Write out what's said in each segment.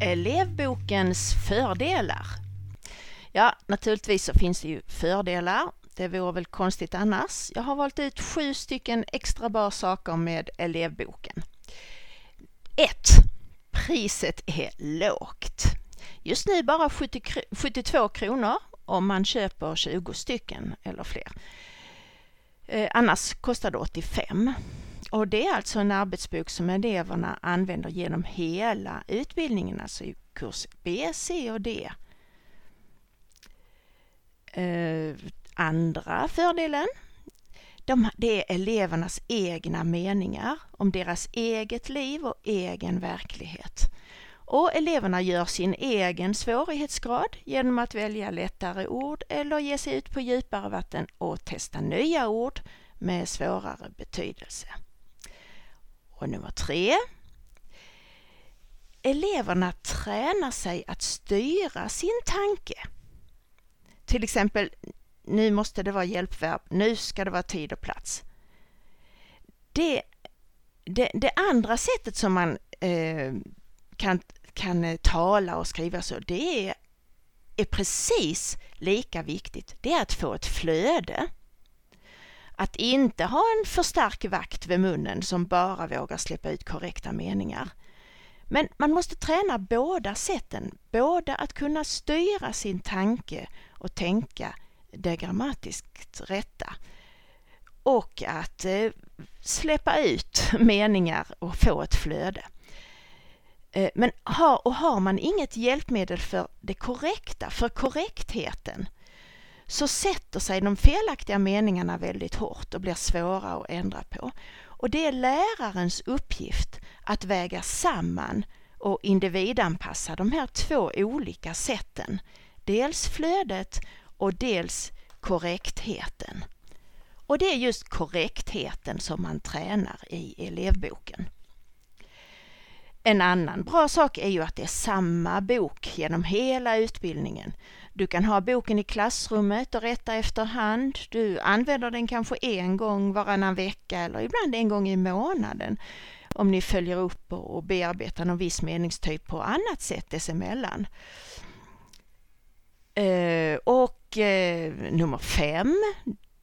Eh, elevbokens fördelar. Ja, naturligtvis så finns det ju fördelar. Det vore väl konstigt annars. Jag har valt ut sju stycken extra bra saker med eh, elevboken. 1. Priset är lågt. Just nu bara 70, 72 kronor om man köper 20 stycken eller fler. Eh, annars kostar det 85. Och det är alltså en arbetsbok som eleverna använder genom hela utbildningen, alltså i kurs B, C och D. Eh, andra fördelen, de, det är elevernas egna meningar om deras eget liv och egen verklighet. Och eleverna gör sin egen svårighetsgrad genom att välja lättare ord eller ge sig ut på djupare vatten och testa nya ord med svårare betydelse. Och nummer tre. Eleverna tränar sig att styra sin tanke. Till exempel, nu måste det vara hjälpverb, nu ska det vara tid och plats. Det, det, det andra sättet som man eh, kan, kan eh, tala och skriva så, det är, är precis lika viktigt. Det är att få ett flöde. Att inte ha en för stark vakt vid munnen som bara vågar släppa ut korrekta meningar. Men man måste träna båda sätten, både att kunna styra sin tanke och tänka det grammatiskt rätta och att eh, släppa ut meningar och få ett flöde. Eh, men har, och har man inget hjälpmedel för det korrekta, för korrektheten, så sätter sig de felaktiga meningarna väldigt hårt och blir svåra att ändra på. Och det är lärarens uppgift att väga samman och individanpassa de här två olika sätten. Dels flödet och dels korrektheten. Och det är just korrektheten som man tränar i elevboken. En annan bra sak är ju att det är samma bok genom hela utbildningen. Du kan ha boken i klassrummet och rätta efterhand. Du använder den kanske en gång varannan vecka eller ibland en gång i månaden om ni följer upp och bearbetar någon viss meningstyp på annat sätt dessemellan. Eh, och eh, nummer fem,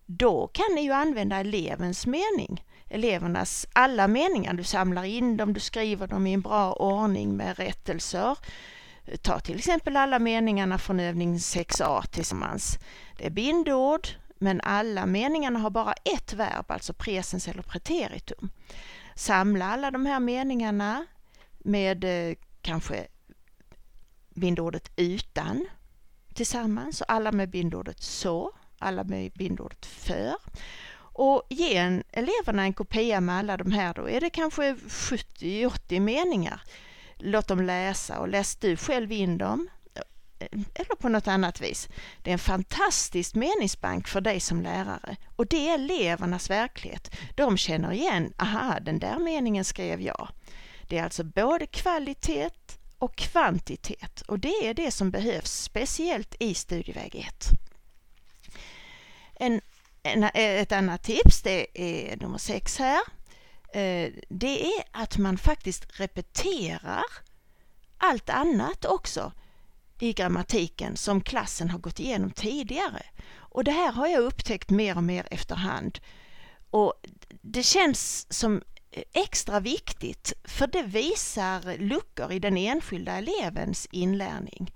då kan ni ju använda elevens mening elevernas alla meningar. Du samlar in dem, du skriver dem i en bra ordning med rättelser. Ta till exempel alla meningarna från övning 6a tillsammans. Det är bindord, men alla meningarna har bara ett verb, alltså presens eller preteritum. Samla alla de här meningarna med eh, kanske bindordet utan tillsammans och alla med bindordet så, alla med bindordet för. Och ge en, eleverna en kopia med alla de här, då är det kanske 70-80 meningar. Låt dem läsa och läs du själv in dem eh, eller på något annat vis. Det är en fantastisk meningsbank för dig som lärare och det är elevernas verklighet. De känner igen, aha den där meningen skrev jag. Det är alltså både kvalitet och kvantitet och det är det som behövs speciellt i studieväg 1. En Eh, ett annat tips, det är nummer sex här. Eh, det är att man faktiskt repeterar allt annat också i grammatiken som klassen har gått igenom tidigare. Och det här har jag upptäckt mer och mer efterhand. Och det känns som extra viktigt för det visar luckor i den enskilda elevens inlärning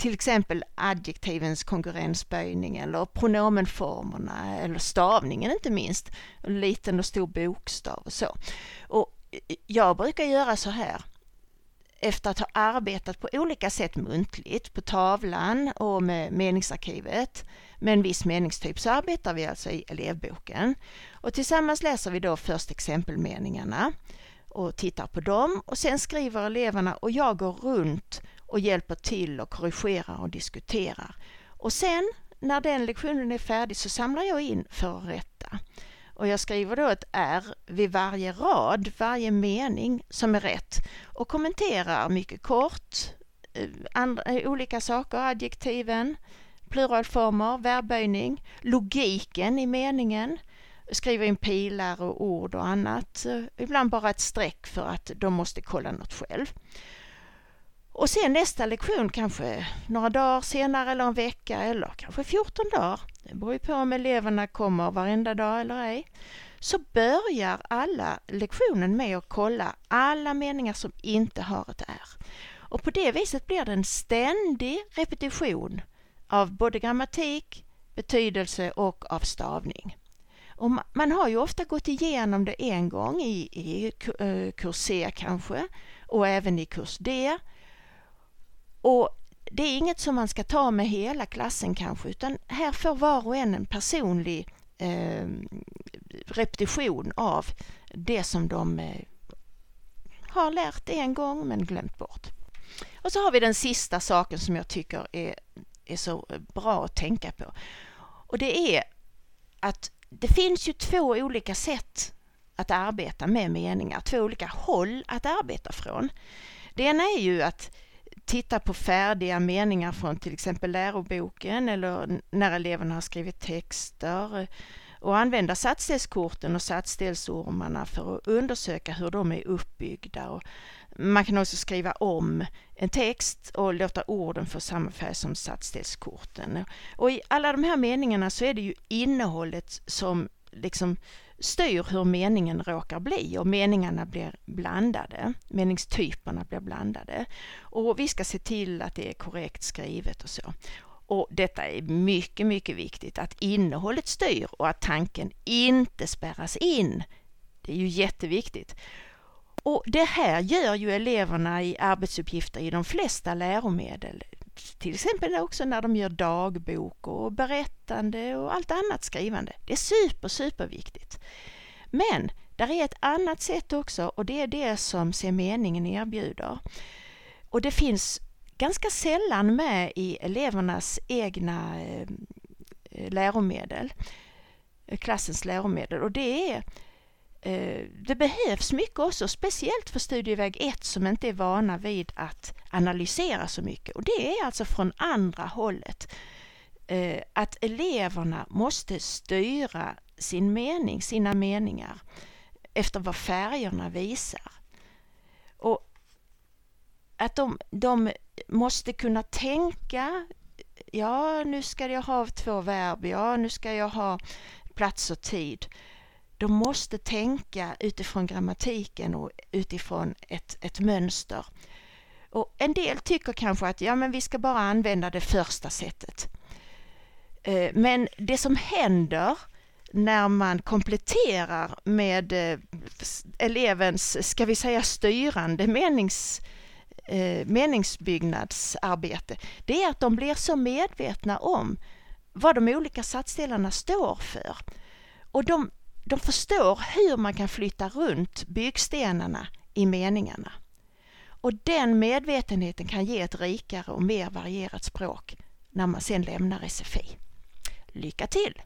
till exempel adjektivens konkurrensböjning eller pronomenformerna eller stavningen inte minst, liten och stor bokstav och så. Och jag brukar göra så här efter att ha arbetat på olika sätt muntligt på tavlan och med meningsarkivet med en viss meningstyp så arbetar vi alltså i elevboken. Och tillsammans läser vi då först exempelmeningarna och tittar på dem och sen skriver eleverna och jag går runt och hjälper till och korrigerar och diskuterar. Och sen när den lektionen är färdig så samlar jag in för att rätta. Och jag skriver då ett R vid varje rad, varje mening som är rätt och kommenterar mycket kort eh, andra, eh, olika saker, adjektiven, pluralformer, verbböjning, logiken i meningen, skriver in pilar och ord och annat. Eh, ibland bara ett streck för att de måste kolla något själv. Och sen nästa lektion kanske några dagar senare eller en vecka eller kanske 14 dagar. Det beror ju på om eleverna kommer varenda dag eller ej. Så börjar alla lektionen med att kolla alla meningar som inte har ett R. Och på det viset blir det en ständig repetition av både grammatik, betydelse och av stavning. Och man har ju ofta gått igenom det en gång i, i eh, kurs C kanske och även i kurs D. Och det är inget som man ska ta med hela klassen kanske utan här får var och en en personlig eh, repetition av det som de eh, har lärt en gång men glömt bort. Och så har vi den sista saken som jag tycker är, är så bra att tänka på. Och det är att det finns ju två olika sätt att arbeta med meningar, två olika håll att arbeta från. Det ena är ju att titta på färdiga meningar från till exempel läroboken eller när eleverna har skrivit texter och använda satsdelskorten och satsdelsormarna för att undersöka hur de är uppbyggda. Och man kan också skriva om en text och låta orden få samma färg som satsdelskorten. Och i alla de här meningarna så är det ju innehållet som liksom styr hur meningen råkar bli och meningarna blir blandade, meningstyperna blir blandade. Och vi ska se till att det är korrekt skrivet och så. Och detta är mycket, mycket viktigt att innehållet styr och att tanken inte spärras in. Det är ju jätteviktigt. Och det här gör ju eleverna i arbetsuppgifter i de flesta läromedel. Till exempel också när de gör dagbok och berättande och allt annat skrivande. Det är super, superviktigt. Men där är ett annat sätt också och det är det som Se meningen erbjuder. Och det finns ganska sällan med i elevernas egna eh, läromedel, eh, klassens läromedel och det är Eh, det behövs mycket också, speciellt för studieväg 1 som inte är vana vid att analysera så mycket. Och det är alltså från andra hållet. Eh, att eleverna måste styra sin mening, sina meningar efter vad färgerna visar. Och att de, de måste kunna tänka, ja nu ska jag ha två verb, ja nu ska jag ha plats och tid. De måste tänka utifrån grammatiken och utifrån ett, ett mönster. Och en del tycker kanske att ja, men vi ska bara använda det första sättet. Eh, men det som händer när man kompletterar med eh, elevens, ska vi säga styrande menings eh, meningsbyggnadsarbete, det är att de blir så medvetna om vad de olika satsdelarna står för. Och de, de förstår hur man kan flytta runt byggstenarna i meningarna. Och den medvetenheten kan ge ett rikare och mer varierat språk när man sen lämnar SFI. Lycka till!